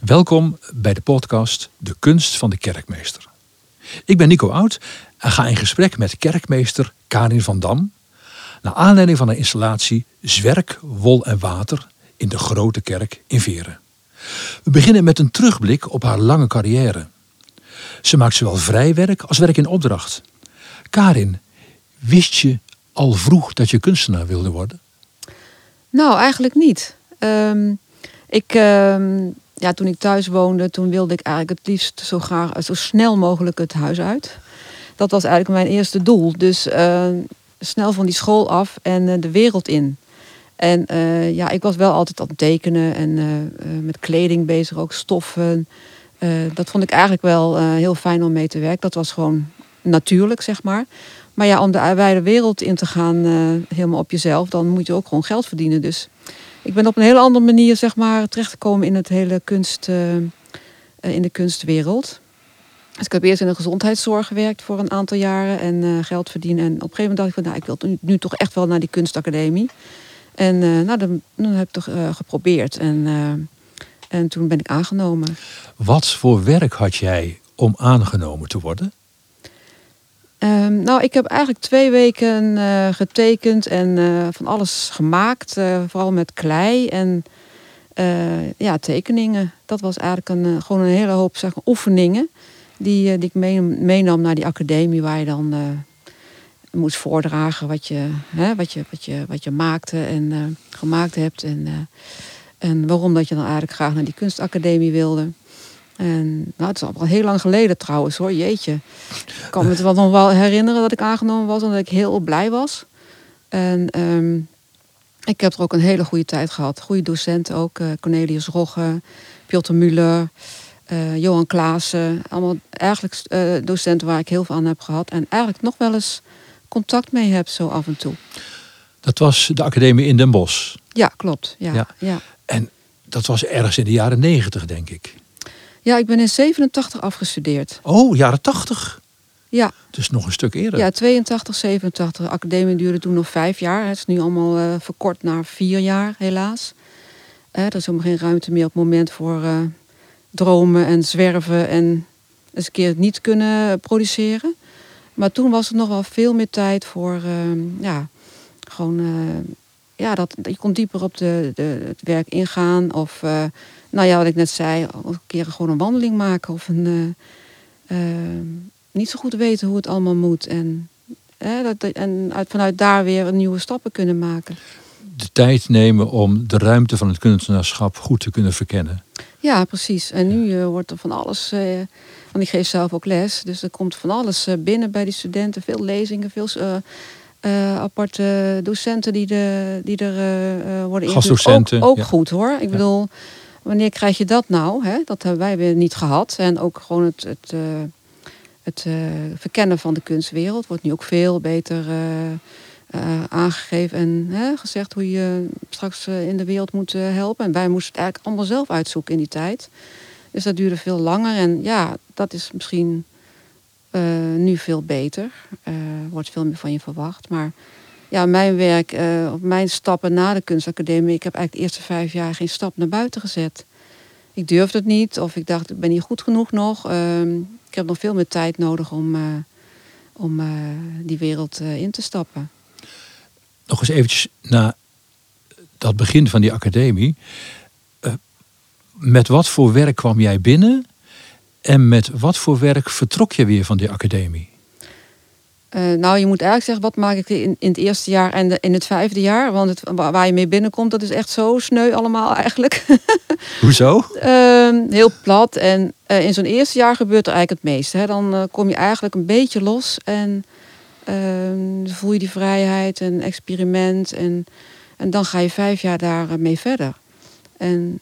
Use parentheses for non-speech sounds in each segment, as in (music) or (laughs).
Welkom bij de podcast De Kunst van de Kerkmeester. Ik ben Nico Oud en ga in gesprek met kerkmeester Karin van Dam. Naar aanleiding van de installatie Zwerk, Wol en Water in de Grote Kerk in Veren. We beginnen met een terugblik op haar lange carrière. Ze maakt zowel vrijwerk als werk in opdracht. Karin, wist je al vroeg dat je kunstenaar wilde worden? Nou, eigenlijk niet. Ehm, ik, ehm, ja, toen ik thuis woonde, toen wilde ik eigenlijk het liefst zo graag zo snel mogelijk het huis uit. Dat was eigenlijk mijn eerste doel. Dus uh, snel van die school af en uh, de wereld in. En ja, ik was wel altijd aan het tekenen en met kleding bezig, ook stoffen. dat vond ik eigenlijk wel heel fijn om mee te werken. Dat was gewoon natuurlijk, zeg maar. Maar ja, om de wijde wereld in te gaan, helemaal op jezelf, dan moet je ook gewoon geld verdienen. Dus ik ben op een hele andere manier zeg maar, terechtgekomen in het hele kunst, uh, in de kunstwereld. Dus ik heb eerst in de gezondheidszorg gewerkt voor een aantal jaren en uh, geld verdienen. En op een gegeven moment dacht ik van nou, ik wil nu, toch echt wel naar die kunstacademie. En uh, nou, dan, dan, heb ik toch geprobeerd. En, en toen ben ik aangenomen. Wat voor werk had jij om aangenomen te worden? Um, nou, ik heb eigenlijk twee weken uh, getekend en uh, van alles gemaakt. Uh, vooral met klei en ja, tekeningen. Dat was eigenlijk een, gewoon een hele hoop zeg oefeningen. Die, die ik meenam naar die academie waar je dan moest voordragen wat je, hè, wat je, wat je, wat je maakte en gemaakt hebt. En, en waarom dat je dan eigenlijk graag naar die kunstacademie wilde. En nou, het is al heel lang geleden trouwens hoor, jeetje. Ik kan me het wel nog wel herinneren dat ik aangenomen was en dat ik heel blij was. En um, ik heb er ook een hele goede tijd gehad. Goede docenten ook. Uh, Cornelius Rogge, Piotr Muller, uh, Johan Klaassen. Allemaal eigenlijk uh, docenten waar ik heel veel aan heb gehad. En eigenlijk nog wel eens contact mee heb zo af en toe. Dat was de academie in Den Bosch? Ja, klopt. Ja, ja. ja. En dat was ergens in de jaren negentig, denk ik. Ja, ik ben in 87 afgestudeerd. Oh, jaren 80? Ja. Dus nog een stuk eerder. Ja, 82, 87. De academie duurde toen nog vijf jaar. Het is nu allemaal uh, verkort naar vier jaar, helaas. Uh, er is helemaal geen ruimte meer op het moment voor uh, dromen en zwerven en eens een keer niet kunnen produceren. Maar toen was er nog wel veel meer tijd voor, ja, gewoon, ja, dat, je kon dieper op de, de, het werk ingaan of nou ja, wat ik net zei, een keer gewoon een wandeling maken of een, uh, uh, niet zo goed weten hoe het allemaal moet. En, uh, dat, en uit, vanuit daar weer nieuwe stappen kunnen maken. De tijd nemen om de ruimte van het kunstenaarschap goed te kunnen verkennen. Ja, precies. En nu wordt er van alles. want ik geef zelf ook les, dus er komt van alles binnen bij die studenten. Veel lezingen, veel aparte docenten die, de, die er worden ingezet. Ook, ook goed hoor. Ik bedoel, Wanneer krijg je dat nou? Hè? Dat hebben wij weer niet gehad. En ook gewoon het, het, uh, het uh, verkennen van de kunstwereld wordt nu ook veel beter uh, aangegeven en hè, gezegd hoe je straks in de wereld moet helpen. En wij moesten het eigenlijk allemaal zelf uitzoeken in die tijd. Dus dat duurde veel langer. En ja, dat is misschien nu veel beter. wordt veel meer van je verwacht. Maar ja, mijn werk, uh, mijn stappen na de kunstacademie, ik heb eigenlijk de eerste vijf jaar geen stap naar buiten gezet. Ik durfde het niet, of ik dacht, ik ben niet goed genoeg nog. Uh, ik heb nog veel meer tijd nodig om, uh, om uh, die wereld in te stappen. Nog eens eventjes naar dat begin van die academie. met wat voor werk kwam jij binnen? En met wat voor werk vertrok je weer van die academie? Uh, nou, je moet eigenlijk zeggen, wat maak ik in, in het eerste jaar en de, in het vijfde jaar? Want het, waar je mee binnenkomt, dat is echt zo sneu allemaal eigenlijk. (laughs) Hoezo? Uh, heel plat. En uh, in zo'n eerste jaar gebeurt er eigenlijk het meeste. Hè. Dan uh, kom je eigenlijk een beetje los en ehm, voel je die vrijheid en experiment. En, en dan ga je vijf jaar daarmee verder. En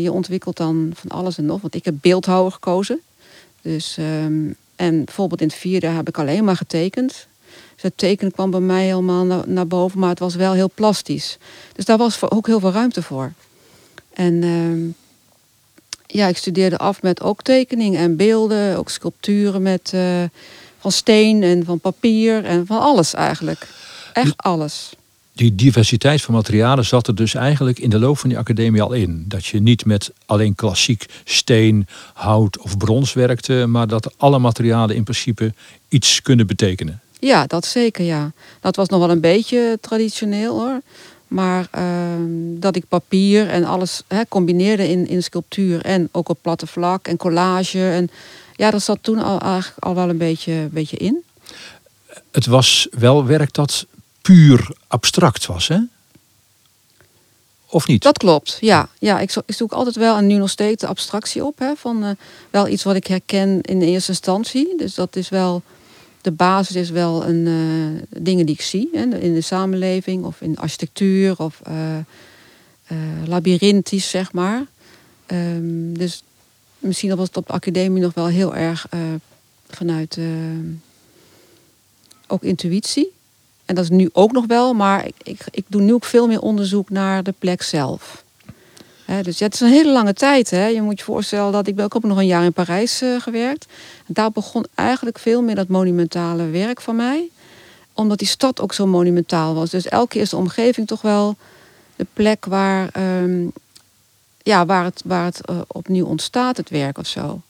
je ontwikkelt dan van alles en nog. Want ik heb beeldhouwer gekozen. Dus... Um, en bijvoorbeeld in het vierde heb ik alleen maar getekend. Dus het tekenen kwam bij mij helemaal naar, boven, maar het was wel heel plastisch. Dus daar was ook heel veel ruimte voor. En uh, ja, ik studeerde af met ook tekening en beelden, ook sculpturen met, uh, van steen en van papier en van alles eigenlijk. Echt alles. Die diversiteit van materialen zat er dus eigenlijk in de loop van die academie al in. Dat je niet met alleen klassiek steen, hout of brons werkte, maar dat alle materialen in principe iets kunnen betekenen. Ja, dat zeker, ja. Dat was nog wel een beetje traditioneel hoor. Maar ehm, dat ik papier en alles hè, combineerde in, in sculptuur en ook op platte vlak en collage. En ja, dat zat toen al, eigenlijk al wel een beetje, beetje in. Het was wel werk dat puur abstract was, hè? Of niet? Dat klopt, ja. ja ik, zo, ik zoek altijd wel, en nu nog steeds, de abstractie op. Hè, van uh, wel iets wat ik herken in eerste instantie. Dus dat is wel, de basis is wel een, uh, dingen die ik zie. Hè, in de samenleving of in architectuur of uh, labyrinthisch, zeg maar. Um, dus misschien was het op de academie nog wel heel erg vanuit ook intuïtie. En dat is nu ook nog wel, maar ik, ik, ik doe nu ook veel meer onderzoek naar de plek zelf. dus ja, het is een hele lange tijd. Hè. Je moet je voorstellen dat ik ben ook nog een jaar in Parijs uh, gewerkt. Daar begon eigenlijk veel meer dat monumentale werk van mij. Omdat die stad ook zo monumentaal was. Dus elke keer is de omgeving toch wel de plek waar, um, ja, waar het, waar het uh, opnieuw ontstaat, het werk of zo.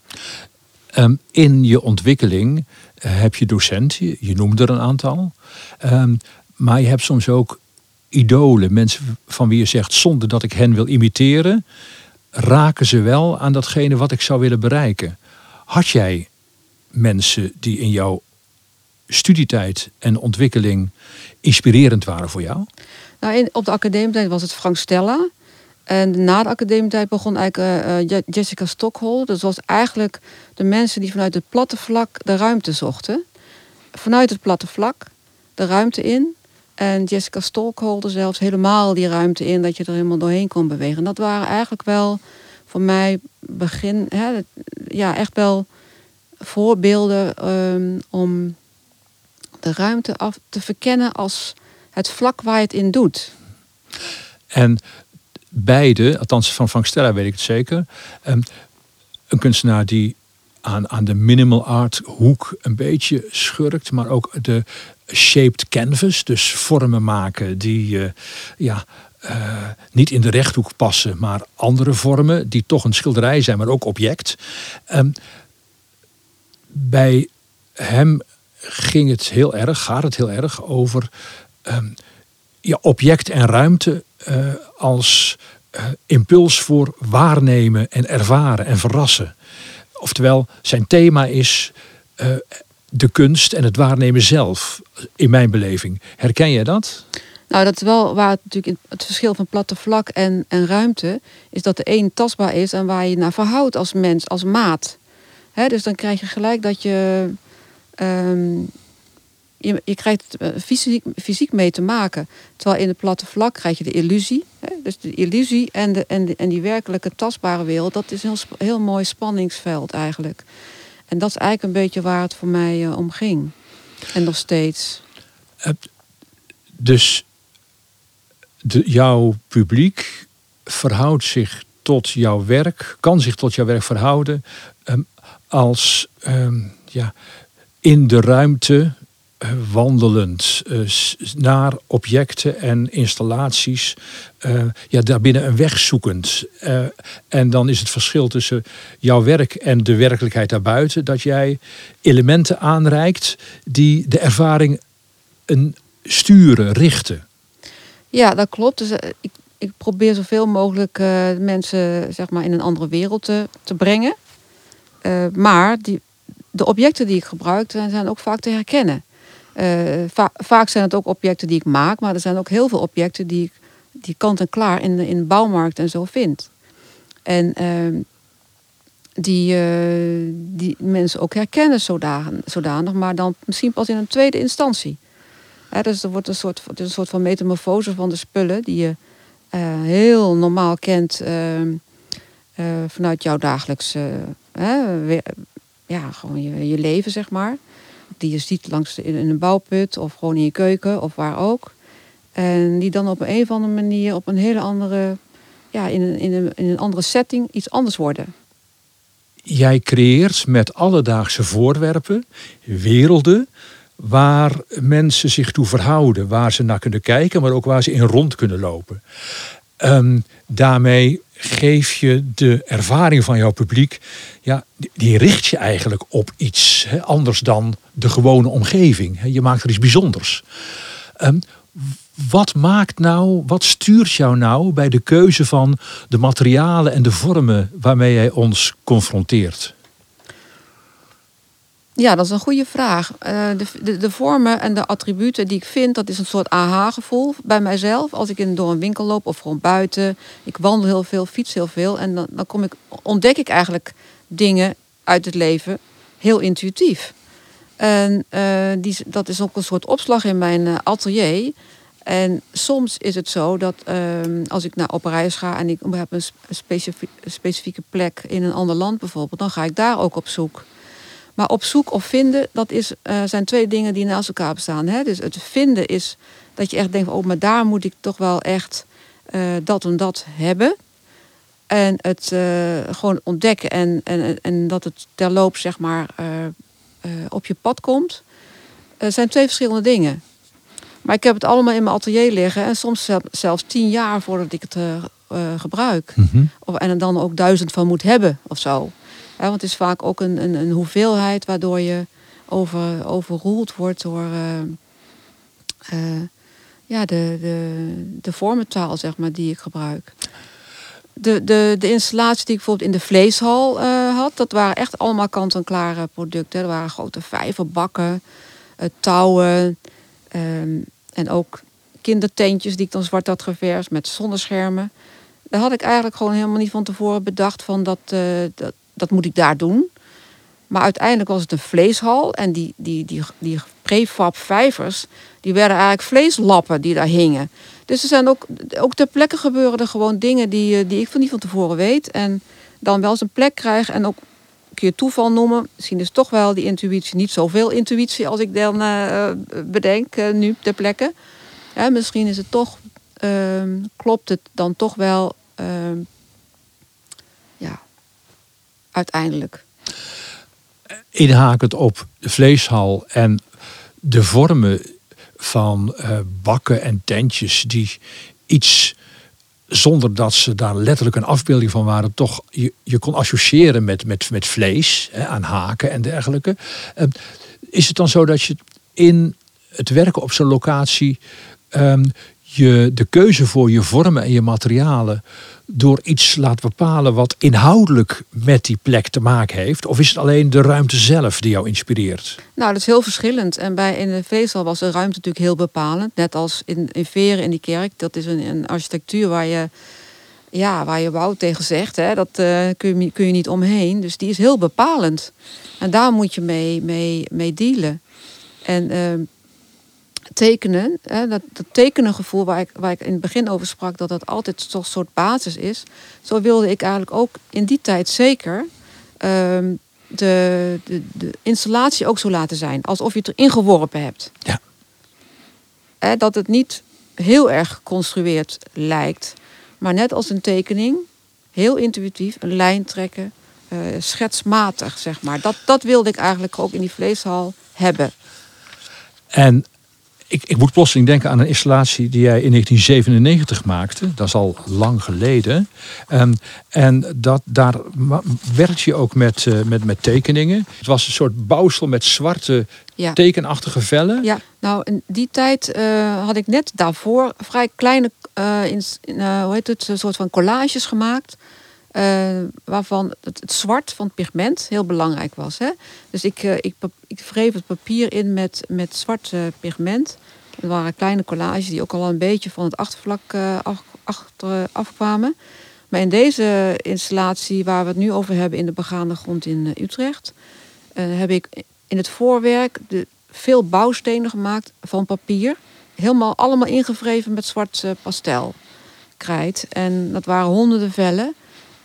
Um, in je ontwikkeling uh, heb je docenten, je noemde er een aantal. Um, maar je hebt soms ook idolen, mensen van wie je zegt, zonder dat ik hen wil imiteren, raken ze wel aan datgene wat ik zou willen bereiken. Had jij mensen die in jouw studietijd en ontwikkeling inspirerend waren voor jou? Nou, in, op de academietijd was het Frank Stella. En na de academietijd begon eigenlijk uh, Jessica Stockholm. Dat was eigenlijk de mensen die vanuit het platte vlak de ruimte zochten. Vanuit het platte vlak de ruimte in. En Jessica Stockholm zelfs helemaal die ruimte in, dat je er helemaal doorheen kon bewegen. En dat waren eigenlijk wel voor mij begin, hè, ja, echt wel voorbeelden um, om de ruimte af te verkennen als het vlak waar je het in doet. En beide, althans van Frank Stella weet ik het zeker, um, een kunstenaar die aan, aan de minimal art hoek een beetje schurkt, maar ook de shaped canvas, dus vormen maken die uh, ja, uh, niet in de rechthoek passen, maar andere vormen die toch een schilderij zijn, maar ook object. Um, bij hem ging het heel erg, gaat het heel erg over um, ja, object en ruimte uh, als impuls voor waarnemen en ervaren en verrassen. Oftewel, zijn thema is de kunst en het waarnemen zelf, in mijn beleving. Herken jij dat? Nou, dat is wel waar het natuurlijk het verschil van platte vlak en, en ruimte is dat de een tastbaar is en waar je naar verhoudt als mens, als maat. Dus dan krijg je gelijk dat je um, je, krijgt eh, fysiek, fysiek mee te maken. Terwijl in het platte vlak krijg je de illusie. Dus de illusie en, de, en, en die werkelijke tastbare wereld, dat is een heel mooi spanningsveld eigenlijk. En dat is eigenlijk een beetje waar het voor mij uh, om ging. En nog steeds. Dus de, jouw publiek verhoudt zich tot jouw werk, kan zich tot jouw werk verhouden um, als um, ja, in de ruimte eh, wandelend uh, naar objecten en installaties, uh, ja, daarbinnen een weg zoekend. Uh, en dan is het verschil tussen jouw werk en de werkelijkheid daarbuiten, dat jij elementen aanreikt die de ervaring een sturen, richten. Ja, dat klopt. Dus ik, ik probeer zoveel mogelijk mensen zeg maar, in een andere wereld te, te brengen. maar die, de objecten die ik gebruik zijn ook vaak te herkennen. Va vaak zijn het ook objecten die ik maak, maar er zijn ook heel veel objecten die ik die kant en klaar in in de bouwmarkt en zo vind. En uh, die, uh, die mensen ook herkennen zodanig, zodanig, maar dan misschien pas in een tweede instantie. dus er wordt een soort, is een soort van metamorfose van de spullen die je uh, heel normaal kent ehm, vanuit jouw dagelijks ja, gewoon je, je leven, zeg maar die je ziet langs in een bouwput of gewoon in je keuken of waar ook. En die dan op een, of andere manier op een hele andere, ja, in een, in een, in een andere setting iets anders worden. Jij creëert met alledaagse voorwerpen werelden waar mensen zich toe verhouden, waar ze naar kunnen kijken, maar ook waar ze in rond kunnen lopen. Um, daarmee geef je de ervaring van jouw publiek, ja, die richt je eigenlijk op iets hè, anders dan de gewone omgeving. Je maakt er iets bijzonders. Um, wat maakt nou, wat stuurt jou nou bij de keuze van de materialen en de vormen waarmee jij ons confronteert? Ja, dat is een goede vraag. Uh, de, de, de, vormen en de attributen die ik vind, dat is een soort aha-gevoel bij mijzelf. Als ik in, door een winkel loop of gewoon buiten. Ik wandel heel veel, fiets heel veel. En dan, dan kom ik, ontdek ik eigenlijk dingen uit het leven heel intuïtief. En uh, die, dat is ook een soort opslag in mijn uh, atelier. En soms is het zo dat uh, als ik naar op reis ga en ik heb een specifieke plek in een ander land bijvoorbeeld, dan ga ik daar ook op zoek. Maar op zoek of vinden, dat is, uh, zijn twee dingen die naast elkaar bestaan. Hè? Dus het vinden is dat je echt denkt, oh, maar daar moet ik toch wel echt uh, dat en dat hebben. En het uh, gewoon ontdekken en, en, en dat het terloops zeg maar op je pad komt, zijn twee verschillende dingen. Maar ik heb het allemaal in mijn atelier liggen en soms zelfs tien jaar voordat ik het gebruik. Mm -hmm. of, en er dan ook duizend van moet hebben of zo want het is vaak ook een, een, een hoeveelheid waardoor je over, overroeld wordt door uh, uh, ja, de, de, de vormentaal zeg maar, die ik gebruik. De, de, de installatie die ik bijvoorbeeld in de vleeshal uh, had, dat waren echt allemaal kant-en-klare producten. Er waren grote vijverbakken, touwen um, en ook kindertentjes die ik dan zwart had geverfd met zonneschermen. Daar had ik eigenlijk gewoon helemaal niet van tevoren bedacht van dat, dat, dat moet ik daar doen. Maar uiteindelijk was het een vleeshal. En die, die, die, die prefab vijvers, die werden eigenlijk vleeslappen die daar hingen. Dus er zijn ook, ook ter plekke gebeuren er gewoon dingen die, eh, die ik van niet van tevoren weet. En dan wel eens een plek krijg en ook kun je toeval noemen. Misschien is toch wel die intuïtie niet zoveel intuïtie als ik dan uh, bedenk uh, nu ter plekke. Ja, misschien is het toch, ehm, klopt het dan toch wel ehm, uiteindelijk. Inhakend op de vleeshal en de vormen van uh, bakken en tentjes die iets zonder dat ze daar letterlijk een afbeelding van waren, toch je, je kon associëren met, met, met vlees, hè, aan haken en dergelijke. Uh, is het dan zo dat je in het werken op zo'n locatie um, je de keuze voor je vormen en je materialen door iets laat bepalen wat inhoudelijk met die plek te maken heeft? Of is het alleen de ruimte zelf die jou inspireert? Nou, dat is heel verschillend. En bij in de Vezel was de ruimte natuurlijk heel bepalend. Net als in, in Veren in die kerk. Dat is een, een architectuur waar je, ja, waar je wou tegen zegt. Hè. Dat uh, kun, je, kun je niet omheen. Dus die is heel bepalend. En daar moet je mee, mee, mee dealen. En uh, tekenen, hè, dat, dat tekenengevoel waar ik, waar ik in het begin over sprak, dat dat altijd toch een soort basis is. Zo wilde ik eigenlijk ook in die tijd zeker ehm, de, de, de, installatie ook zo laten zijn. Alsof je het erin geworpen hebt. Ja. Hè, dat het niet heel erg geconstrueerd lijkt, maar net als een tekening, heel intuïtief, een lijn trekken, uh, schetsmatig, zeg maar. Dat, dat wilde ik eigenlijk ook in die vleeshal hebben. En ik, ik moet plotseling denken aan een installatie die jij in 1997 maakte. Dat is al lang geleden. Um, en dat, daar werkte je ook met, uh, met, met tekeningen. Het was een soort bouwsel met zwarte ja. tekenachtige vellen. Ja, nou in die tijd uh, had ik net daarvoor vrij kleine, uh, in, hoe heet het, een soort van collages gemaakt. Waarvan het, het, zwart van het pigment heel belangrijk was. Hè? Dus ik, ik, ik wreef het papier in met, met zwart pigment. Het waren kleine collages die ook al een beetje van het achtervlak uh, achter, afkwamen. Maar in deze installatie waar we het nu over hebben in de begaande grond in uh, Utrecht, uh, heb ik in het voorwerk de, veel bouwstenen gemaakt van papier. Helemaal allemaal ingevreven met zwart pastelkrijt. En dat waren honderden vellen.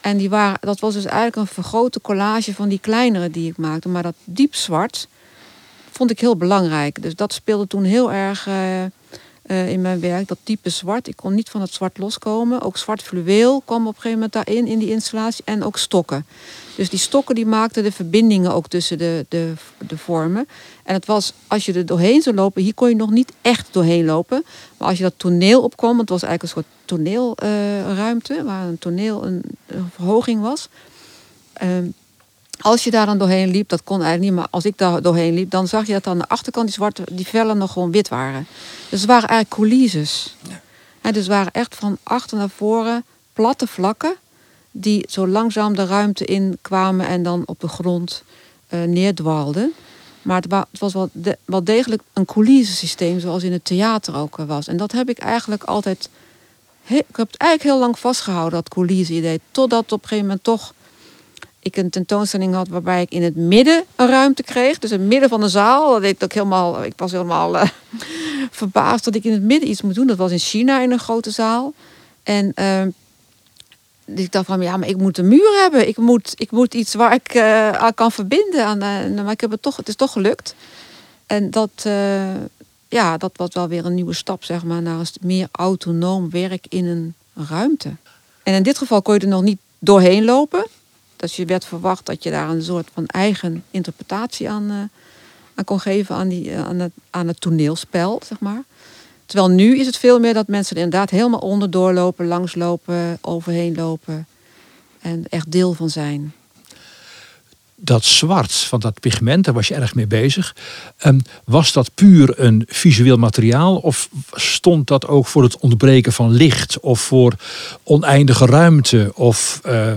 En die waren, dat was dus eigenlijk een vergrote collage van die kleinere die ik maakte. Maar dat diep zwart, vond ik heel belangrijk. Dus dat speelde toen heel erg uh, eh, in mijn werk. Dat type zwart. Ik kon niet van het zwart loskomen. Ook zwart fluweel kwam op een gegeven moment daarin, in die installatie. En ook stokken. Dus die stokken die maakten de verbindingen ook tussen de, de, de vormen. En het was, als je er doorheen zou lopen, hier kon je nog niet echt doorheen lopen. Maar als je dat toneel opkwam, het was eigenlijk een soort toneelruimte, waar een toneel een, verhoging was. Ehm, als je daar dan doorheen liep, dat kon eigenlijk niet, maar als ik daar doorheen liep, dan zag je dat aan de achterkant die zwarte, die vellen nog gewoon wit waren. Dus het waren eigenlijk coulisses. Ja. dus het waren echt van achter naar voren platte vlakken die zo langzaam de ruimte in kwamen en dan op de grond uh, neerdwaalden. Maar het, was wel, wel degelijk een coulissesysteem zoals in het theater ook was. En dat heb ik eigenlijk altijd... ik heb het eigenlijk heel lang vastgehouden, dat coulisse-idee. Totdat op een gegeven moment toch ik een tentoonstelling had waarbij ik in het midden een ruimte kreeg. Dus in het midden van de zaal. Dat ik, ook helemaal, ik was helemaal uh, (laughs) verbaasd dat ik in het midden iets moet doen. Dat was in China in een grote zaal. En uh, ik dacht van ja, maar ik moet een muur hebben. Ik moet, ik moet iets waar ik uh, aan kan verbinden. Aan, uh, maar ik heb het toch, het is toch gelukt. En dat, ja, dat was wel weer een nieuwe stap, zeg maar, naar meer autonoom werk in een ruimte. En in dit geval kon je er nog niet doorheen lopen. Dus je werd verwacht dat je daar een soort van eigen interpretatie aan, aan kon geven aan, die, aan, het, aan het toneelspel, zeg maar. Terwijl nu is het veel meer dat mensen er inderdaad helemaal onder doorlopen, langslopen, overheen lopen en echt deel van zijn. Dat zwart van dat pigment, daar was je erg mee bezig. Um, was dat puur een visueel materiaal of stond dat ook voor het ontbreken van licht of voor oneindige ruimte? Of uh,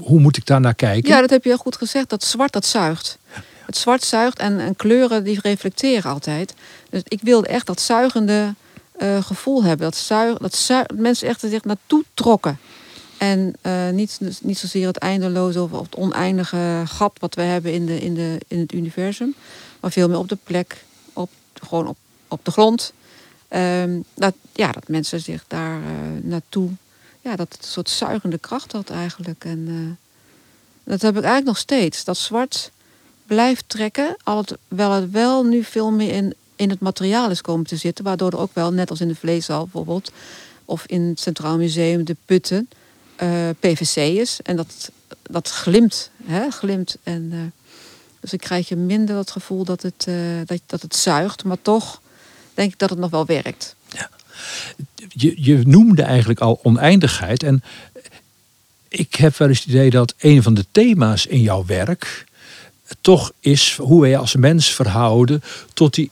hoe moet ik daar naar kijken? Ja, dat heb je heel goed gezegd. Dat zwart, dat zuigt. Het zwart zuigt en, en kleuren die reflecteren altijd. Dus ik wilde echt dat zuigende uh, gevoel hebben. Dat, zuig, dat mensen echt zich naartoe trokken. En uh, niet, niet zozeer het eindeloze of, het oneindige gat wat we hebben in, de, in, de, in het universum. Maar veel meer op de plek, op, gewoon op, op de grond. Um, dat, ja, dat mensen zich daar uh, naartoe ja, dat het een soort zuigende kracht had eigenlijk. En uh, dat heb ik eigenlijk nog steeds. Dat zwart blijft trekken, alhoewel het wel nu veel meer in, in het materiaal is komen te zitten. Waardoor er ook wel, net als in de vleeshal bijvoorbeeld, of in het Centraal Museum de putten, eh, PVC is. En dat, dat glimt, hè, glimt. En, uh, dus ik krijg je minder het gevoel dat het, dat, dat het zuigt, maar toch denk ik dat het nog wel werkt. Je, je noemde eigenlijk al oneindigheid. En ik heb wel eens het idee dat een van de thema's in jouw werk toch is hoe wij als mens verhouden tot die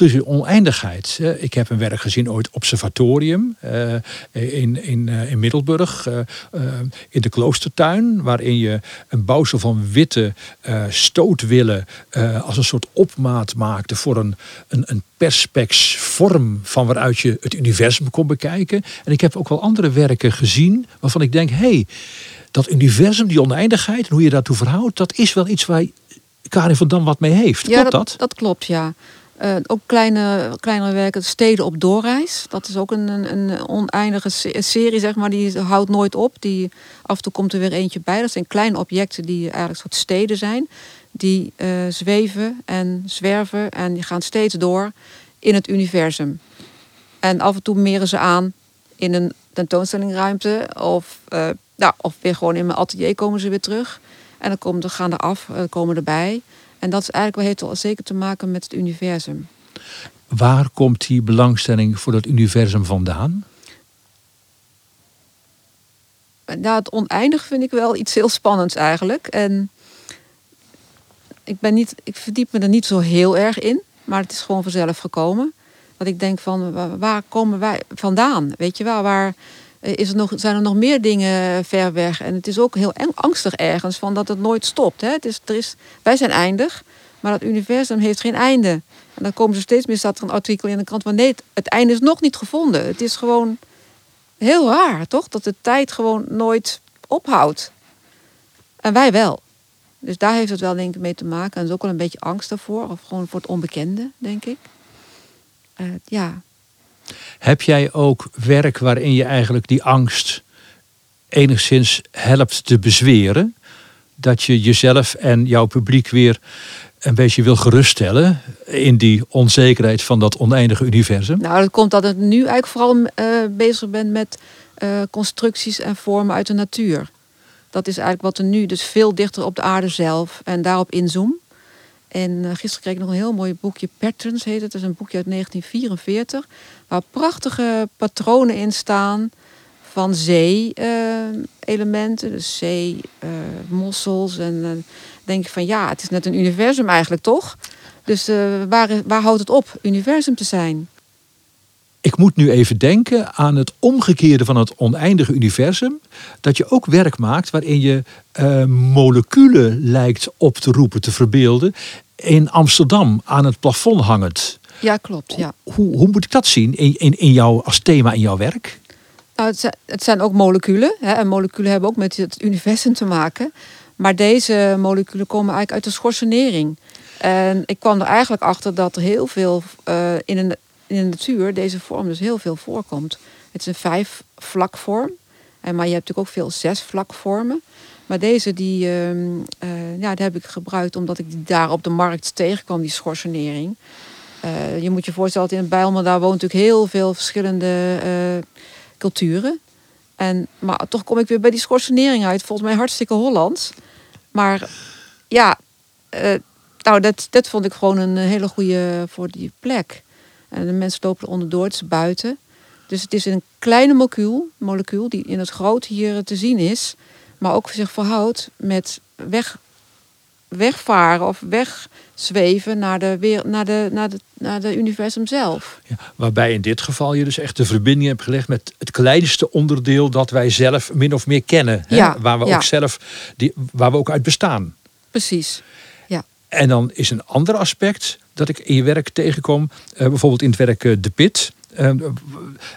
tussen oneindigheid. Ik heb een werk gezien ooit observatorium uh, in, in, uh, in Middelburg, uh, in de kloostertuin, waarin je een bouwsel van witte stootwillen als een soort opmaat maakte voor een, een, een perspex vorm van waaruit je het universum kon bekijken. En ik heb ook wel andere werken gezien waarvan ik denk, hé, hey, dat universum, die oneindigheid en hoe je daartoe verhoudt, dat is wel iets waar Karin van Dam wat mee heeft. Klopt ja, dat? Dat klopt, ja. Uh, ook kleine, kleinere werken, Steden op doorreis. Dat is ook een, een, een oneindige serie, zeg maar. Die houdt nooit op. Die, af en toe komt er weer eentje bij. Dat zijn kleine objecten die eigenlijk soort steden zijn. Die uh, zweven en zwerven en die gaan steeds door in het universum. En af en toe meren ze aan in een tentoonstellingruimte. Of, uh, nou, of weer gewoon in mijn atelier komen ze weer terug. En dan komen, gaan er af, komen erbij. En dat is eigenlijk wel heeft zeker te maken met het universum. Waar komt die belangstelling voor het universum vandaan? Nou, het oneindig vind ik wel iets heel spannends eigenlijk. En ik, ben niet, ik verdiep me er niet zo heel erg in, maar het is gewoon vanzelf gekomen. Dat ik denk van, waar komen wij vandaan? Weet je wel, waar is er nog, zijn er nog meer dingen ver weg? En het is ook heel angstig ergens van dat het nooit stopt. Hè? Het is, er is, wij zijn eindig, maar het universum heeft geen einde. En dan komen ze steeds meer, staat er een artikel in de krant van nee, het einde is nog niet gevonden. Het is gewoon heel raar, toch? Dat de tijd gewoon nooit ophoudt. En wij wel. Dus daar heeft het wel denk ik mee te maken. En is ook wel een beetje angst daarvoor. Of gewoon voor het onbekende, denk ik. Uh, ja, heb jij ook werk waarin je eigenlijk die angst enigszins helpt te bezweren? Dat je jezelf en jouw publiek weer een beetje wil geruststellen in die onzekerheid van dat oneindige universum? Nou, dat komt dat ik nu eigenlijk vooral uh, bezig ben met uh, constructies en vormen uit de natuur. Dat is eigenlijk wat er nu, dus veel dichter op de aarde zelf en daarop inzoom. En uh, gisteren kreeg ik nog een heel mooi boekje, Patterns heet het. Dat is een boekje uit 1944, waar prachtige patronen in staan van zee-elementen. dus zee, mossels en denk ik van ja, het is net een universum eigenlijk toch? Dus waar, waar houdt het op universum te zijn? Ik moet nu even denken aan het omgekeerde van het oneindige universum. Dat je ook werk maakt waarin je uh, moleculen lijkt op te roepen, te verbeelden. In Amsterdam aan het plafond hangend. Ja, klopt. Ja. Hoe, hoe moet ik dat zien in, in, in jou, als thema in jouw werk? Nou, het, zijn, het zijn ook moleculen. Hè, en moleculen hebben ook met het universum te maken. Maar deze moleculen komen eigenlijk uit de schorsenering. En ik kwam er eigenlijk achter dat er heel veel uh, in, een, in de natuur deze vorm dus heel veel voorkomt. Het is een vijf vlakvorm. En, maar je hebt natuurlijk ook veel zes vlakvormen. Maar deze die, uh, uh, ja, die heb ik gebruikt omdat ik die daar op de markt tegenkwam, die schorsenering. Uh, je moet je voorstellen dat in Bijlmer daar woont natuurlijk heel veel verschillende culturen. En, maar toch kom ik weer bij die schorsenering uit. Volgens mij hartstikke Hollands. Maar ja, nou, dat, dat vond ik gewoon een hele goede voor die plek. En de mensen lopen er onderdoor, het is buiten. Dus het is een kleine molecuul, molecuul die in het groot hier te zien is, maar ook zich verhoudt met weg, wegvaren of wegzweven naar de, naar de, naar de, naar de universum zelf. Ja, waarbij in dit geval je dus echt de verbinding hebt gelegd met het kleinste onderdeel dat wij zelf min of meer kennen. Hè? Ja, waar we ook zelf, die, waar we ook uit bestaan. Precies. Ja. En dan is een ander aspect dat ik in je werk tegenkom, uh, bijvoorbeeld in het werk uh, De Pit. Uh,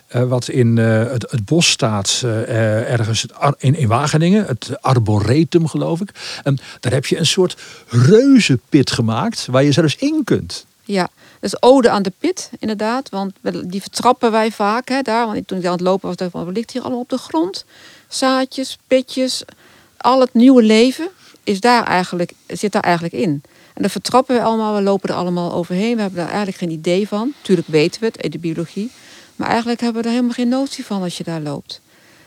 wat in het, het, bos staat, ergens in, in Wageningen, het Arboretum geloof ik. En daar heb je een soort reuzenpit gemaakt waar je zelfs in kunt. Ja, dus ode aan de pit, inderdaad. Want die vertrappen wij vaak hè, daar. Want toen ik aan het lopen was, dacht ik van, wat ligt hier allemaal op de grond? Zaadjes, pitjes, al het nieuwe leven is daar eigenlijk, zit daar eigenlijk in. En dat vertrappen we allemaal, we lopen er allemaal overheen. We hebben daar eigenlijk geen idee van. Tuurlijk weten we het, in de biologie. Maar eigenlijk hebben we er helemaal geen notie van als je daar loopt.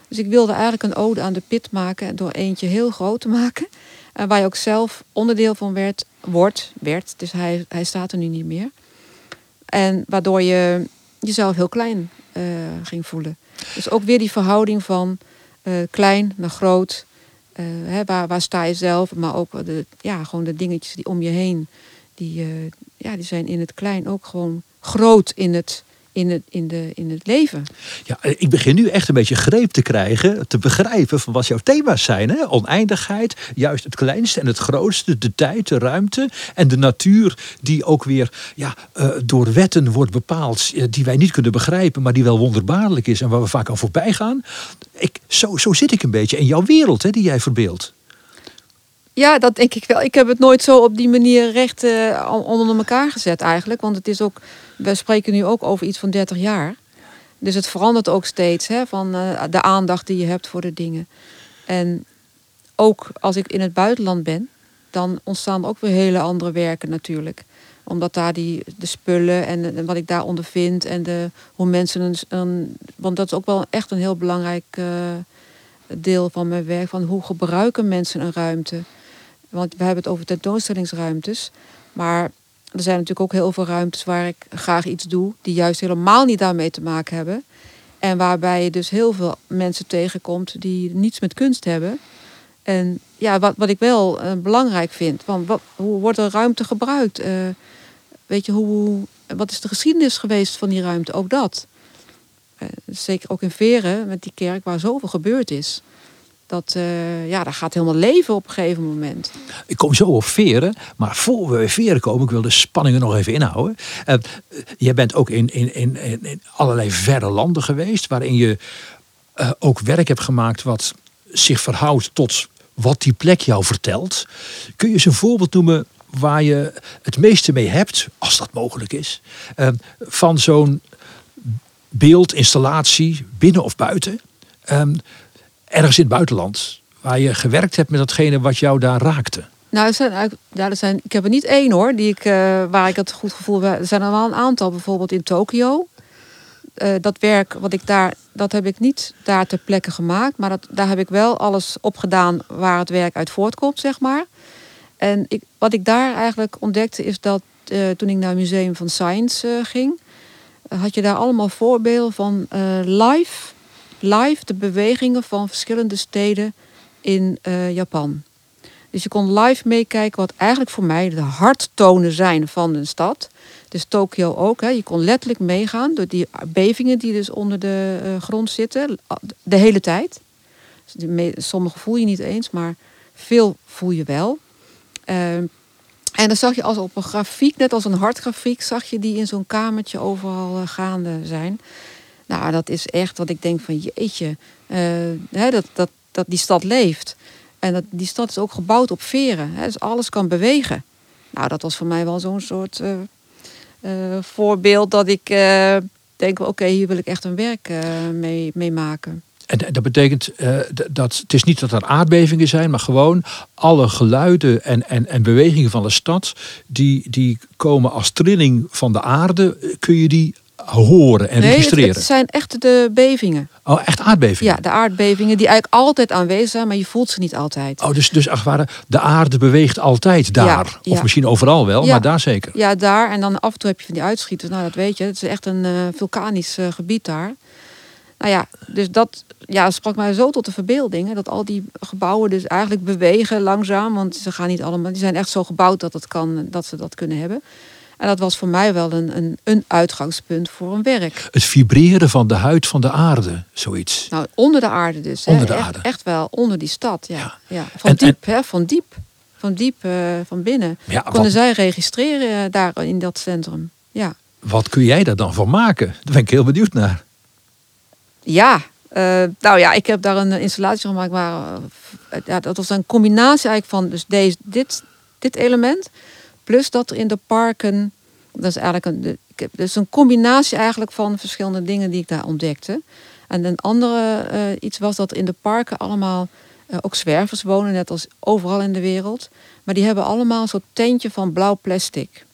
Dus ik wilde eigenlijk een ode aan de pit maken door eentje heel groot te maken. En waar je ook zelf onderdeel van werd, wordt, werd. Dus hij, hij staat er nu niet meer. En waardoor je jezelf heel klein uh, ging voelen. Dus ook weer die verhouding van uh, klein naar groot. Uh, hè, waar, waar sta je zelf, maar ook de, ja, gewoon de dingetjes die om je heen. Die, ja, die zijn in het klein ook gewoon groot in het in het, in, de, in het leven. Ja, ik begin nu echt een beetje greep te krijgen, te begrijpen van wat jouw thema's zijn. Hè? Oneindigheid, juist het kleinste en het grootste, de tijd, de ruimte en de natuur die ook weer ja, uh, door wetten wordt bepaald, eh, die wij niet kunnen begrijpen, maar die wel wonderbaarlijk is en waar we vaak aan voorbij gaan. Ik, zo, zo zit ik een beetje in jouw wereld hè, die jij verbeeldt. Ja, dat denk ik wel. Ik heb het nooit zo op die manier recht uh, onder elkaar gezet eigenlijk. Want het is ook, we spreken nu ook over iets van 30 jaar. Dus het verandert ook steeds, hè, van uh, de aandacht die je hebt voor de dingen. En ook als ik in het buitenland ben, dan ontstaan ook weer hele andere werken natuurlijk. Omdat daar die, de spullen en, wat ik daar ondervind en de, hoe mensen een, Want dat is ook wel echt een heel belangrijk uh, deel van mijn werk. Van hoe gebruiken mensen een ruimte? Want we hebben het over tentoonstellingsruimtes. Maar er zijn natuurlijk ook heel veel ruimtes waar ik graag iets doe, die juist helemaal niet daarmee te maken hebben. En waarbij je dus heel veel mensen tegenkomt die niets met kunst hebben. En ja, wat, wat ik wel uh, belangrijk vind, van wat, hoe wordt er ruimte gebruikt? Uh, weet je, hoe, wat is de geschiedenis geweest van die ruimte? Ook dat. Uh, zeker ook in Veren, met die kerk waar zoveel gebeurd is dat, uh, ja, dat gaat helemaal leven op een gegeven moment. Ik kom zo op veren, maar voor we veren komen, ik wil de spanningen nog even inhouden. Uh, jij bent ook in, in, in, in allerlei verre landen geweest, waarin je uh, ook werk hebt gemaakt wat zich verhoudt tot wat die plek jou vertelt. Kun je eens een voorbeeld noemen waar je het meeste mee hebt, als dat mogelijk is, van zo'n beeldinstallatie, binnen of buiten? Ergens in het buitenland, waar je gewerkt hebt met datgene wat jou daar raakte? Nou, er zijn, zijn, ik heb er niet één hoor, die ik, eh, waar ik het goed gevoel heb. Er zijn er wel een aantal, bijvoorbeeld in Tokio. Eh, dat werk wat ik daar, dat heb ik niet daar ter plekke gemaakt. Maar dat, daar heb ik wel alles op gedaan waar het werk uit voortkomt, zeg maar. En ik, wat ik daar eigenlijk ontdekte is dat eh, toen ik naar het Museum van Science ging, had je daar allemaal voorbeelden van live, live de bewegingen van verschillende steden in eh, Japan. Dus je kon live meekijken wat eigenlijk voor mij de harttonen zijn van een stad. Dus Tokio ook. Hè. Je kon letterlijk meegaan door die bevingen die dus onder de eh, grond zitten. De hele tijd. Dus Sommige voel je niet eens, maar veel voel je wel. Ehm, en dan zag je als op een grafiek, net als een hartgrafiek, zag je die in zo'n kamertje overal eh, gaande zijn. Nou, dat is echt wat ik denk van jeetje, eh, hè, dat, dat, dat die stad leeft. En dat, die stad is ook gebouwd op veren, hè, dus alles kan bewegen. Nou, dat was voor mij wel zo'n soort eh, eh, voorbeeld dat ik denk, oké, hier wil ik echt een werk mee, maken. En dat betekent dat het is niet dat er aardbevingen zijn, maar gewoon alle geluiden en, en, en bewegingen van de stad, die, die komen als trilling van de aarde, kun je die horen en Nee, het, registreren. het zijn echt de bevingen. Oh, echt aardbevingen? Ja, de aardbevingen die eigenlijk altijd aanwezig zijn, maar je voelt ze niet altijd. Oh, dus, dus het ware, de aarde beweegt altijd daar. Ja, Of ja. misschien overal wel, Ja. maar daar zeker. Ja, daar. En dan af en toe heb je van die uitschieters. Nou, dat weet je. Het is echt een eh, vulkanisch eh, gebied daar. Nou ja, dus dat ja, sprak mij zo tot de verbeelding. hè, Dat al die gebouwen dus eigenlijk bewegen langzaam. Want ze gaan niet allemaal. Die zijn echt zo gebouwd dat, het kan, dat ze dat kunnen hebben. En dat was voor mij wel een, een, een uitgangspunt voor een werk. Het vibreren van de huid van de aarde, zoiets. Nou, onder de aarde dus. hè. Onder de echt, aarde. Echt wel, onder die stad. Ja. Ja. Ja. Van En- diep, hè? Van diep. Van diep, eh, van binnen. Ja, Konden wat, zij registreren eh, daar in dat centrum. Ja. wat kun jij daar dan van maken? Daar ben ik heel benieuwd naar. Ja, eh, nou ja, ik heb daar een installatie gemaakt waar ja, dat was een combinatie eigenlijk van dus deze, dit, dit element plus dat er in de parken, dat is eigenlijk een, dus een combinatie eigenlijk van verschillende dingen die ik daar ontdekte. En een andere eh, iets was dat in de parken allemaal eh, ook zwervers wonen, net als overal in de wereld. Maar die hebben allemaal een soort tentje van blauw plastic.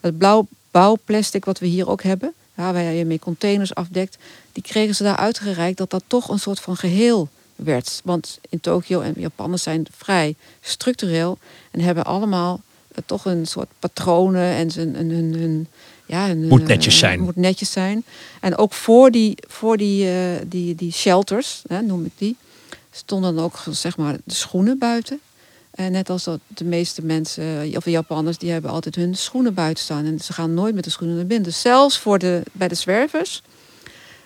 Het blauw bouwplastic wat we hier ook hebben, ja, waar je mee containers afdekt, die kregen ze daar uitgereikt dat dat toch een soort van geheel werd. Want in Tokio en Japanners zijn vrij structureel en hebben allemaal toch een soort patronen en zijn hun, hun, hun, ja, hun, Moet eh, netjes zijn. Moet netjes zijn. En ook voor die, voor die, eh, die, die shelters, hè, noem ik die, stonden ook zeg maar de schoenen buiten. En net als dat de meeste mensen, of de Japanners, die hebben altijd hun schoenen buiten staan. En ze gaan nooit met de schoenen naar binnen. Dus zelfs voor de, bij de zwervers,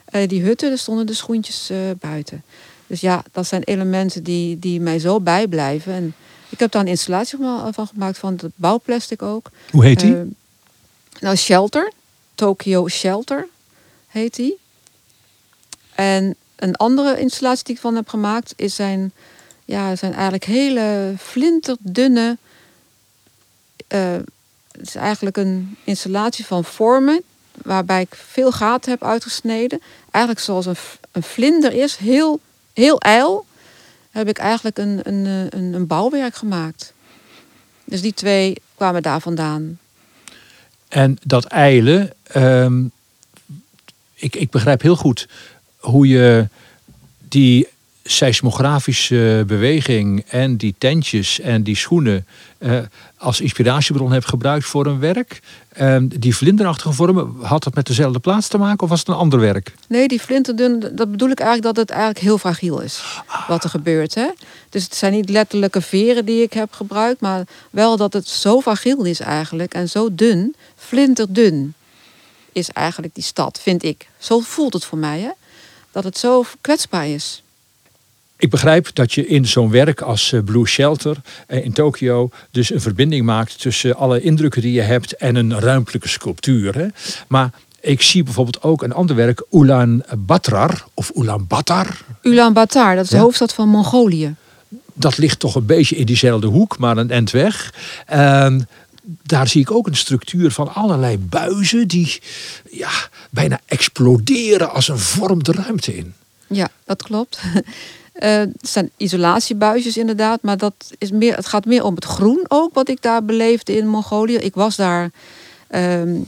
eh, die hutten, er stonden de schoentjes eh, buiten. Dus ja, dat zijn elementen die, die mij zo bijblijven. En ik heb daar een installatie van van gemaakt van het bouwplastic ook. Hoe heet die? Eh, nou, Shelter. Tokyo Shelter heet die. En een andere installatie die ik van heb gemaakt is zijn, ja, zijn eigenlijk hele flinterdunne. eh, het is eigenlijk een installatie van vormen waarbij ik veel gaten heb uitgesneden. Eigenlijk zoals een, een vlinder is, heel, heel ijl, heb ik eigenlijk een, een, een, een bouwwerk gemaakt. Dus die twee kwamen daar vandaan. En dat eilen, ehm, ik, ik begrijp heel goed hoe je die seismografische beweging en die tentjes en die schoenen eh, als inspiratiebron hebt gebruikt voor een werk. Ehm, die vlinderachtige vormen, had dat met dezelfde plaats te maken of was het een ander werk? Nee, die flinterdun, dat bedoel ik eigenlijk dat het eigenlijk heel fragiel is. Wat er gebeurt. Hè? Dus het zijn niet letterlijke veren die ik heb gebruikt, maar wel dat het zo fragiel is eigenlijk en zo dun, flinterdun is eigenlijk die stad, vind ik. Zo voelt het voor mij, hè? dat het zo kwetsbaar is. Ik begrijp dat je in zo'n werk als eh, Blue Shelter eh, in Tokio dus een verbinding maakt tussen alle indrukken die je hebt en een ruimtelijke sculptuur. Hè? Maar ik zie bijvoorbeeld ook een ander werk, Ulaanbaatar of Ulaanbaatar. Ulaanbaatar, dat is de Ja. hoofdstad van Mongolië. Dat ligt toch een beetje in diezelfde hoek, maar een end weg. En daar zie ik ook een structuur van allerlei buizen die ja, bijna exploderen als een vorm de ruimte in. Ja, dat klopt. (laughs) Uh, zijn isolatiebuisjes inderdaad, maar dat is meer, het gaat meer om het groen ook, wat ik daar beleefde in Mongolië. Ik was daar um,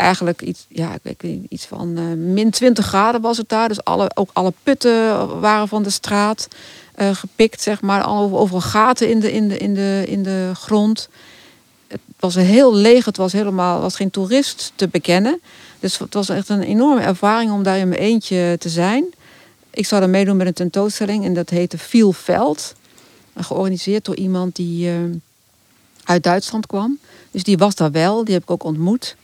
eigenlijk iets, ja, ik weet iets van uh, min 20 graden was het daar. Dus alle, ook alle putten waren van de straat uh, gepikt, zeg maar. Overal gaten in de, in, de, in, de, in de grond. Het was heel leeg, het was helemaal was geen toerist te bekennen. Dus het was echt een enorme ervaring om daar in mijn eentje te zijn. Ik zou daar meedoen met een tentoonstelling en dat heette Viel Veld. Georganiseerd door iemand die uh, uit Duitsland kwam. Dus die was daar wel, die heb ik ook ontmoet.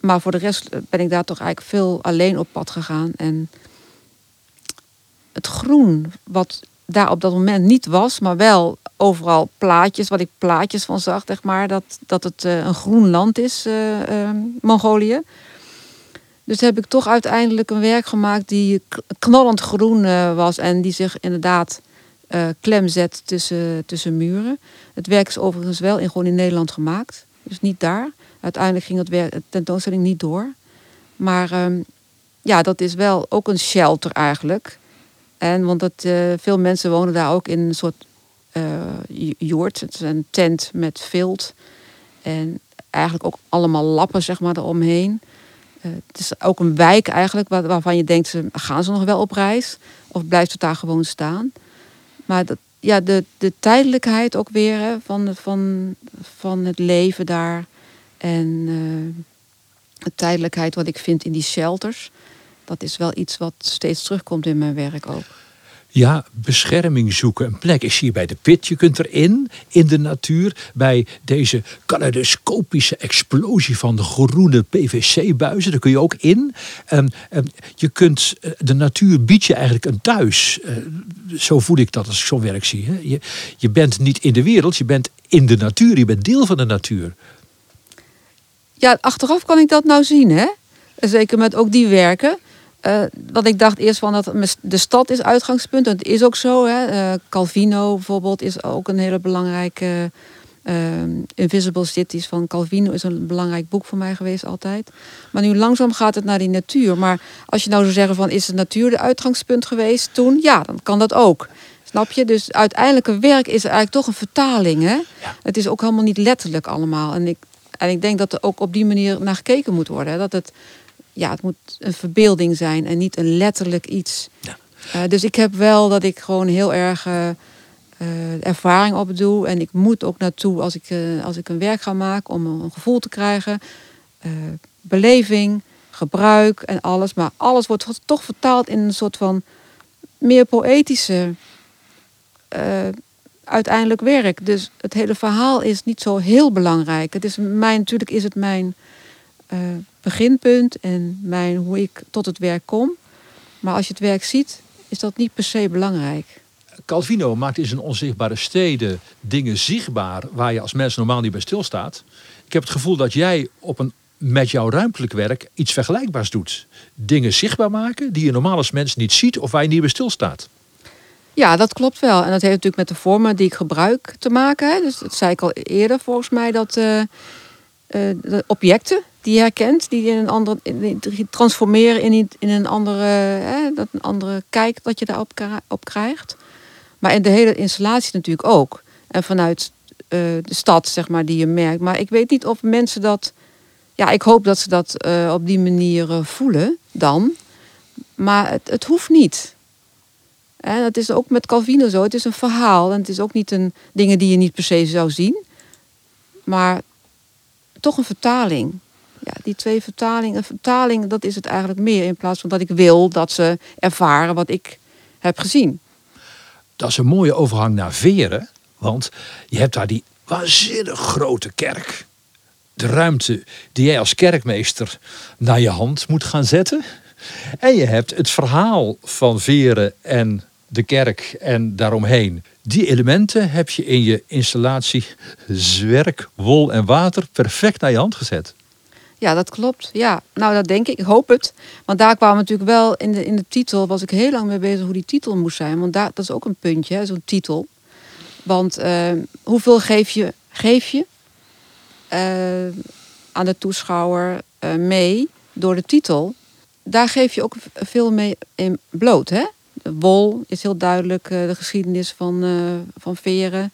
Maar voor de rest ben ik daar toch eigenlijk veel alleen op pad gegaan. En het groen, wat daar op dat moment niet was, maar wel overal plaatjes, wat ik plaatjes van zag, zeg maar, dat, dat het uh, een groen land is, Mongolië. Dus heb ik toch uiteindelijk een werk gemaakt die knallend groen was en die zich inderdaad klem zet tussen, tussen muren. Het werk is overigens wel in, gewoon in Nederland gemaakt, dus niet daar. Uiteindelijk ging het de tentoonstelling niet door. Maar ehm, ja, dat is wel ook een shelter eigenlijk. En want dat, uh, veel mensen wonen daar ook in een soort joort. Het is een tent met vilt. En eigenlijk ook allemaal lappen zeg maar, eromheen. Uh, het is ook een wijk eigenlijk waar, waarvan je denkt, gaan ze nog wel op reis? Of blijft het daar gewoon staan? Maar dat, ja, de, de tijdelijkheid ook weer van, van, van het leven daar. En uh, de tijdelijkheid wat ik vind in die shelters. Dat is wel iets wat steeds terugkomt in mijn werk ook. Ja, bescherming zoeken. Een plek is hier bij de pit. Je kunt erin, in de natuur, bij deze kaleidoscopische explosie van de groene PVC-buizen. Daar kun je ook in. En, en je kunt, eh, de natuur biedt je eigenlijk een thuis. Eh, zo voel ik dat als ik zo'n werk zie. Je, je bent niet in de wereld, je bent in de natuur. Je bent deel van de natuur. Ja, achteraf kan ik dat nou zien, hè? Zeker met ook die werken. Uh, want ik dacht eerst van dat de stad is uitgangspunt. Dat is ook zo. Hè. Uh, Calvino bijvoorbeeld is ook een hele belangrijke. Uh, Invisible Cities van Calvino is een belangrijk boek voor mij geweest altijd. Maar nu langzaam gaat het naar die natuur. Maar als je nou zou zeggen van is de natuur de uitgangspunt geweest toen? Ja, dan kan dat ook. Snap je? Dus uiteindelijk een werk is eigenlijk toch een vertaling. Hè? Het is ook helemaal niet letterlijk allemaal. En ik, en ik denk dat er ook op die manier naar gekeken moet worden. Hè? Dat het ja, het moet een verbeelding zijn en niet een letterlijk iets. Ja. Uh, dus ik heb wel dat ik gewoon heel erg uh, uh, ervaring opdoe. En ik moet ook naartoe als ik, als ik een werk ga maken om een gevoel te krijgen. beleving, gebruik en alles. Maar alles wordt toch vertaald in een soort van meer poëtische uiteindelijk werk. Dus het hele verhaal is niet zo heel belangrijk. Het is mijn, natuurlijk is het mijn beginpunt en mijn, hoe ik tot het werk kom. Maar als je het werk ziet, is dat niet per se belangrijk. Calvino maakt in zijn onzichtbare steden dingen zichtbaar waar je als mens normaal niet bij stilstaat. Ik heb het gevoel dat jij op een, met jouw ruimtelijk werk iets vergelijkbaars doet. Dingen zichtbaar maken die je normaal als mens niet ziet of waar je niet bij stilstaat. Ja, dat klopt wel. En dat heeft natuurlijk met de vormen die ik gebruik te maken. Hè. Dus dat zei ik al eerder volgens mij dat uh, de objecten die herkent, die in een ander die transformeren in, in een andere, hè, dat een andere kijk dat je daarop op krijgt. Maar in de hele installatie natuurlijk ook. En vanuit uh, de stad, zeg maar, die je merkt. Maar ik weet niet of mensen dat. Ja, ik hoop dat ze dat uh, op die manier uh, voelen dan. Maar het, het hoeft niet. En dat is ook met Calvino zo. Het is een verhaal. En het is ook niet een dingen die je niet per se zou zien. Maar toch een vertaling ja, die twee vertalingen, vertaling, dat is het eigenlijk meer. In plaats van dat ik wil dat ze ervaren wat ik heb gezien. Dat is een mooie overgang naar Veren. Want je hebt daar die waanzinnig grote kerk. De ruimte die jij als kerkmeester naar je hand moet gaan zetten. En je hebt het verhaal van Veren en de kerk en daaromheen. Die elementen heb je in je installatie zwerk, wol en water perfect naar je hand gezet. Ja, dat klopt. Ja, nou dat denk ik. Ik hoop het. Want daar kwam natuurlijk wel in de, in de titel, was ik heel lang mee bezig hoe die titel moest zijn. Want daar, dat is ook een puntje, zo'n titel. Want uh, hoeveel geef je, geef je uh, aan de toeschouwer uh, mee door de titel? Daar geef je ook veel mee in bloot. Hè? wol is heel duidelijk de geschiedenis van, van Veren.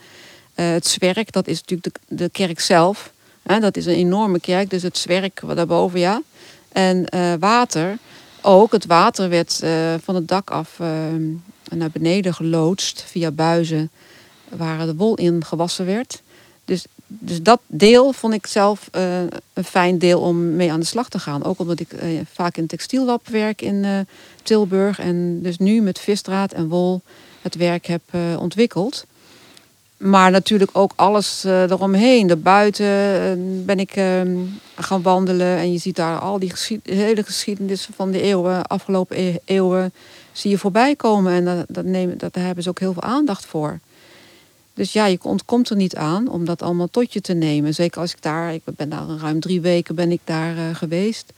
het zwerk, dat is natuurlijk de, de kerk zelf. Dat is een enorme kerk, dus het zwerk daarboven, ja. En water, ook het water werd van het dak af naar beneden geloodst via buizen waar de wol in gewassen werd. Dus, dus dat deel vond ik zelf een fijn deel om mee aan de slag te gaan. Ook omdat ik vaak in textielwap werk in Tilburg. En dus nu met visdraad en wol het werk heb ontwikkeld. Maar natuurlijk ook alles eromheen. De buiten ben ik ehm, gaan wandelen. En je ziet daar al die hele geschiedenis van de eeuwen, afgelopen e-, eeuwen, zie je voorbij komen. En dat, dat, nemen, dat, daar hebben ze ook heel veel aandacht voor. Dus ja, je ontkomt er niet aan om dat allemaal tot je te nemen. Zeker als ik daar, ik ben daar ruim drie weken ben ik daar uh, geweest.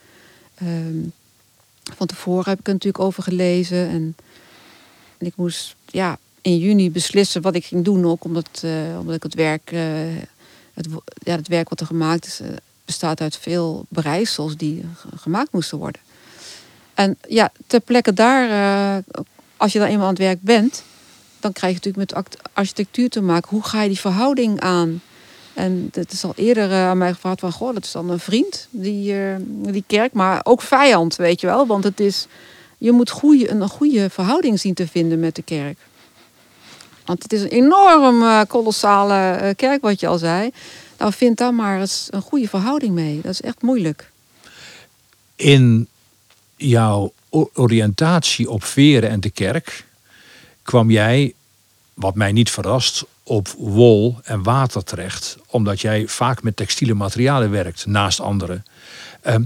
Um, van tevoren heb ik er natuurlijk over gelezen. En, en, ik moest ja, in juni beslissen wat ik ging doen. Ook omdat, uh, omdat ik het werk, uh, het, ja, het werk wat er gemaakt is, bestaat uit veel bereisels die gemaakt moesten worden. En ja, ter plekke daar, als je dan eenmaal aan het werk bent, dan krijg je natuurlijk met architectuur te maken. Hoe ga je die verhouding aan? En het is al eerder aan mij gevraagd van... Goh, dat is dan een vriend, die, die kerk. Maar ook vijand, weet je wel. Want het is, je moet goeie, een goede verhouding zien te vinden met de kerk. Want het is een enorm uh, kolossale kerk, wat je al zei. Nou, vind daar maar eens een goede verhouding mee. Dat is echt moeilijk. In jouw oriëntatie op Veren en de kerk kwam jij, wat mij niet verrast, op wol en water terecht. Omdat jij vaak met textiele materialen werkt, naast anderen. Ehm,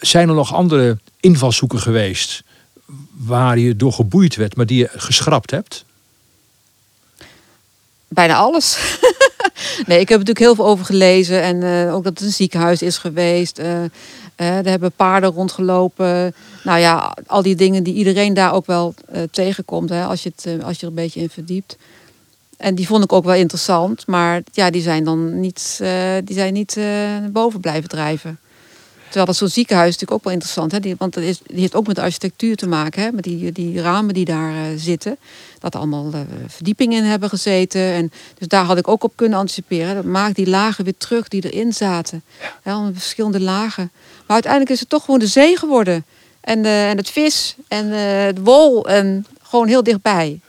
zijn er nog andere invalshoeken geweest waar je door geboeid werd, maar die je geschrapt hebt? Bijna alles. (laughs) nee, ik heb natuurlijk heel veel over gelezen. En uh, ook dat het een ziekenhuis is geweest. Uh, er hebben paarden rondgelopen. Nou ja, al die dingen die iedereen daar ook wel tegenkomt. Hè, als, je het, als je er een beetje in verdiept. En die vond ik ook wel interessant. Maar ja, die zijn dan niet, die zijn niet boven blijven drijven. Terwijl dat zo'n ziekenhuis natuurlijk ook wel interessant. Hè? Die, want dat is, die heeft ook met architectuur te maken. Hè? Met die, die ramen die daar uh, zitten. Dat er allemaal uh, verdiepingen in hebben gezeten. En, dus daar had ik ook op kunnen anticiperen. Dat maakt die lagen weer terug die erin zaten. Ja. verschillende lagen. Maar uiteindelijk is het toch gewoon de zee geworden. En, uh, en het vis en het wol. En gewoon heel dichtbij.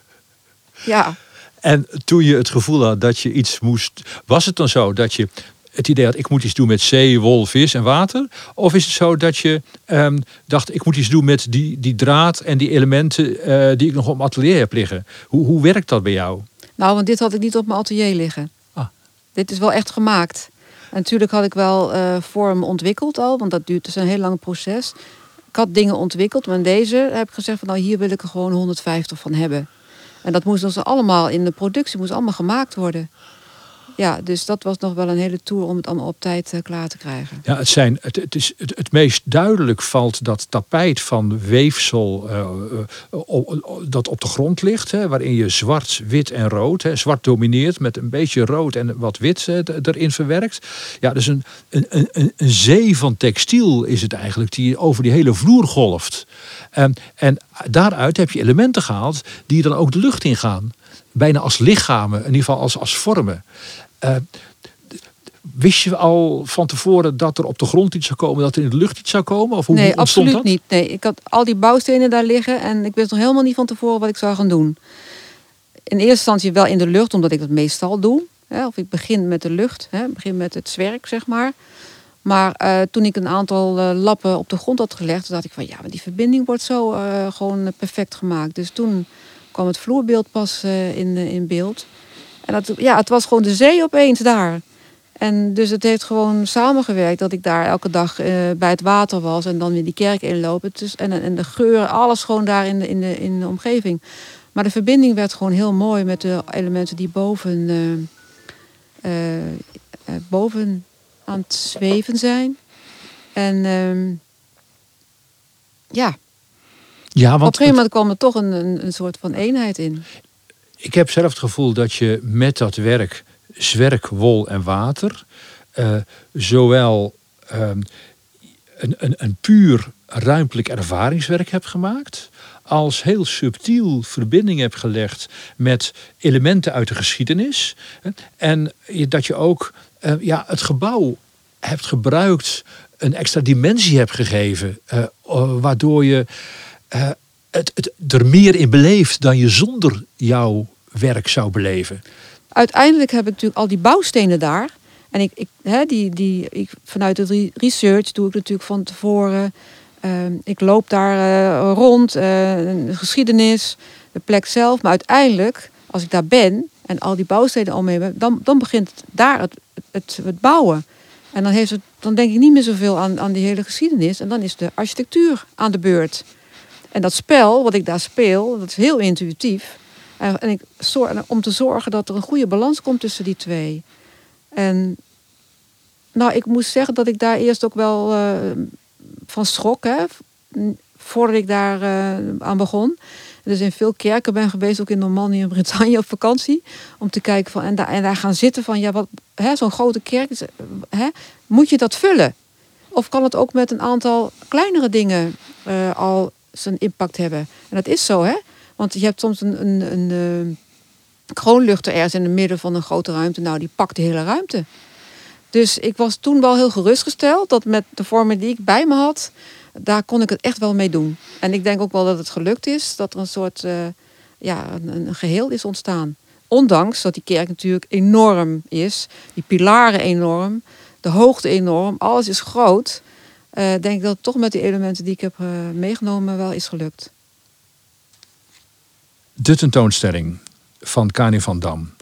Ja. En toen je het gevoel had dat je iets moest. Was het dan zo dat je het idee had, ik moet iets doen met zee, wol, vis en water? Of is het zo dat je um, dacht, ik moet iets doen met die, die draad en die elementen uh, die ik nog op mijn atelier heb liggen? Hoe, hoe werkt dat bij jou? Nou, want dit had ik niet op mijn atelier liggen. Ah. Dit is wel echt gemaakt. En natuurlijk had ik wel uh, vorm ontwikkeld al, want dat duurt dus een heel lang proces. Ik had dingen ontwikkeld, maar in deze heb ik gezegd van nou hier wil ik er gewoon 150 van hebben. En dat moest dus allemaal in de productie, moest allemaal gemaakt worden ja, dus dat was nog wel een hele tour om het allemaal op tijd uh, klaar te krijgen. Ja, het, zijn, het, het, is, het, het meest duidelijk valt dat tapijt van weefsel uh, uh, dat op de grond ligt. Hè, waarin je zwart, wit en rood, hè, zwart domineert met een beetje rood en wat wit erin verwerkt. Ja, dus een, een, een, een zee van textiel is het eigenlijk die over die hele vloer golft. Um, en daaruit heb je elementen gehaald die dan ook de lucht ingaan bijna als lichamen, in ieder geval als, als vormen. Uh, wist je al van tevoren dat er op de grond iets zou komen, dat er in de lucht iets zou komen? Of hoe, nee, absoluut niet. Nee, ik had al die bouwstenen daar liggen en ik wist nog helemaal niet van tevoren wat ik zou gaan doen. In eerste instantie wel in de lucht, omdat ik dat meestal doe. Hè, of ik begin met de lucht, hè, begin met het zwerk, zeg maar. Maar uh, toen ik een aantal uh, lappen op de grond had gelegd, dacht ik van ja, maar die verbinding wordt zo uh, gewoon perfect gemaakt. Dus toen kwam het vloerbeeld pas in, in beeld. En dat, ja, het was gewoon de zee opeens daar. En dus het heeft gewoon samengewerkt dat ik daar elke dag uh, bij het water was en dan weer die kerk inlopen. Dus, en, en de geur, alles gewoon daar in de, in, de, in de omgeving. Maar de verbinding werd gewoon heel mooi met de elementen die boven, uh, boven aan het zweven zijn. En ehm, ja, ja, want Op een gegeven moment kwam er toch een, een, een soort van eenheid in. Ik heb zelf het gevoel dat je met dat werk, zwerk, wol en water, uh, zowel um, een, een, een puur ruimtelijk ervaringswerk hebt gemaakt, als heel subtiel verbinding hebt gelegd met elementen uit de geschiedenis. En dat je ook eh, ja, het gebouw hebt gebruikt, een extra dimensie hebt gegeven, eh, waardoor je het, het er meer in beleeft dan je zonder jouw werk zou beleven. Uiteindelijk heb ik natuurlijk al die bouwstenen daar. En ik, ik, die, die, ik, vanuit de research doe ik natuurlijk van tevoren. Uh, ik loop daar uh, rond, de geschiedenis, de plek zelf. Maar uiteindelijk, als ik daar ben en al die bouwstenen al mee heb, dan, dan begint daar het, het, het bouwen. En dan, heeft het, dan denk ik niet meer zoveel aan, aan die hele geschiedenis. En dan is de architectuur aan de beurt. En dat spel wat ik daar speel, dat is heel intuïtief. En, om te zorgen dat er een goede balans komt tussen die twee. En nou, ik moest zeggen dat ik daar eerst ook wel uh, van schrok, hè, voordat ik daar uh, aan begon. Dus in veel kerken ben geweest, ook in Normandië en Bretagne op vakantie. Om te kijken van, en, daar, gaan zitten van, ja, wat, zo'n grote kerk, hè, moet je dat vullen? Of kan het ook met een aantal kleinere dingen uh, al zijn impact hebben? En dat is zo, hè? Want je hebt soms een, een, een, een kroonluchter ergens in het midden van een grote ruimte. Nou, die pakt de hele ruimte. Dus ik was toen wel heel gerustgesteld dat met de vormen die ik bij me had, daar kon ik het echt wel mee doen. En ik denk ook wel dat het gelukt is, dat er een soort uh, ja, een, geheel is ontstaan. Ondanks dat die kerk natuurlijk enorm is, die pilaren enorm, de hoogte enorm, alles is groot. Uh, denk ik dat het toch met die elementen die ik heb uh, meegenomen wel is gelukt. De tentoonstelling van Kani van Dam.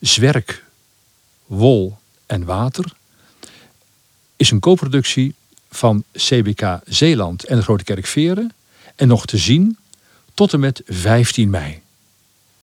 Zwerk, wol en water is een co-productie van CBK Zeeland en de Grote Kerk Veren en nog te zien tot en met 15 mei.